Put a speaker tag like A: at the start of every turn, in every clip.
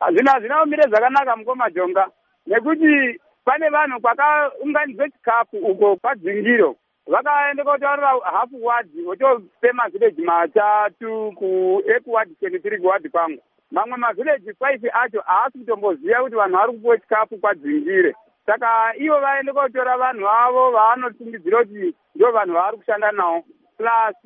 A: hazvina hazvina kumire zvakanaka mukomajonga nekuti pane vanhu kwakaunganidzwe chikafu uko kwadzingiro vakaende kotaurira hafu wadhi votope mavhileji matatu kuekuwadhi twenty three kuwadhi kwangu. Mamwe mavhileji five acho haasi kutomboziva kuti vanhu vari kupiwe chikafu kwadzingire saka ivo vaende kotora vanhu vavo vaanotungidzira kuti ndo vanhu vavari kushanda navo. Plus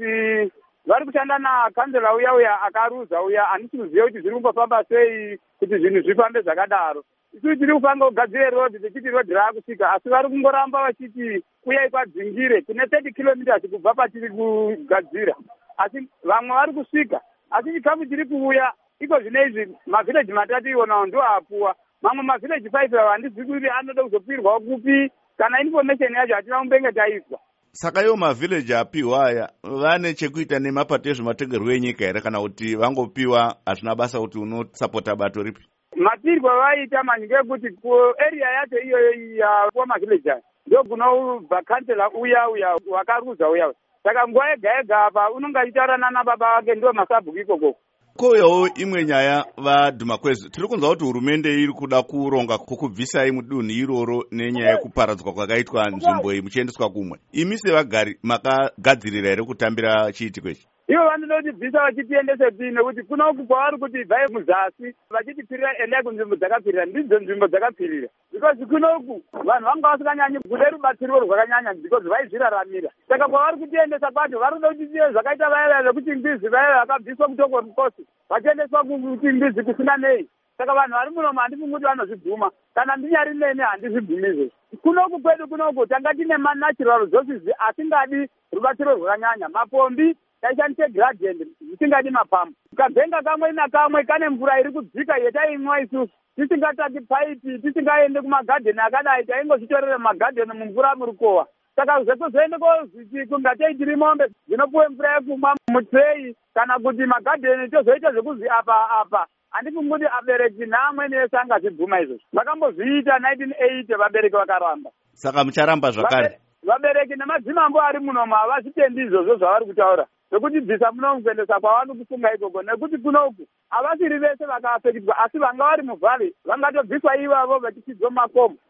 A: vari kushanda nakanzela uya uya akaruza uya handisi kuziva kuti zviri kumbofamba sei kuti zvinhu zvifambe zvakadaro. Isusu tiri kufanga kugadzire rodhi tichiti rodhi raakusvika asi vari kungoramba vachiti uyai kwadzingire kune thirty kilometers kubva patiri kugadzira. Asi vamwe vari kusvika asi chikafu chiri kuuya iko zvine izvi mavhileji matatu iwonawo ndo apuwa. Mamwe mavhileji five avo handizivi kuti anoda kuzopirwawo kupi? Kana information yacho hatina kumbenge taizwa
B: saka iwo mavhileji apiwa aya vane chekuita nemapato ezvematongerwo enyika here kana kuti vangopiwa hazvina basa kuti unosapota bato ripi?
A: Matirwo avaita manje ngekuti kuarea yacho iyoyo yapuwa mavhileji aya ndo kunobva kansela uya uya wakaruza uya saka nguva yega yega apa unonge achitaura nana baba vake ndo masabhuku ikokoko
B: kouyawo imwe nyaya vadhuma kwezvo. Tiri kunzwa kuti hurumende iri kuda kuronga kwokubvisai mudunhu iroro nenyaya yekuparadzwa kwakaitwa nzvimbo iyi muchiendeswa kumwe. Imi sevagari makagadzirira here kutambira chiitiko ichi
A: ivo vanoda kutibvisa vachitiendese pi nekuti kuno uku kwavari kuti bvai muzasi vachitipfirira endai kunzvimbo dzakapfirira ndidzo nzvimbo dzakapfirira because kuno uku vanhu vanga vasinganyanyi kude rubatsiro rwakanyanya because vaizviraramira. Saka kwavari kutiendesa kwacho vari kuda kuti tive zvakaita vaya vekuti mbizi vaya vakabviswa kutoko mukosi vachiendeswa kuti mbizi kusina nei. Saka vanhu vari munomo handifungi kuti vanozvibvuma. Kana ndinyari nene handizvibvumi izvezvi kunoku kwedu kunoku tanga tine manatural resources asingadi rubatsiro rwakanyanya. Mapombi taishandise gradient zvisingadi mapambo kavenga kamwe nakamwe kane mvura iri kudzika yetaimwa isusu. Tisingataki paipi tisingaende kumagadheni akadai taingozvitorere mumagadheni mumvura murikowa saka zvekuzoende kozviti kungatei tiri mombe dzinopuwe mvura yekumwa mutrei kana kuti magadheni tozoita zvekuzi apa apa. Handifungi kuti abereki neamweni ese angazvibvuma izvozvo. Vakambozviita nineteen eighty vabereki vakaramba.
B: Saka mucharamba zvakare.
A: Vabereki nemadzimambo ari munomo havazvitendi izvozvo zvavari kutaura zvokuti bvisa munomu kuendesa kwavano kufunga ikoko nekuti kunoku havasiri vese vakaafekitwa asi vanga vari muvhari vangatobviswa ivavo vachitidzwa makomo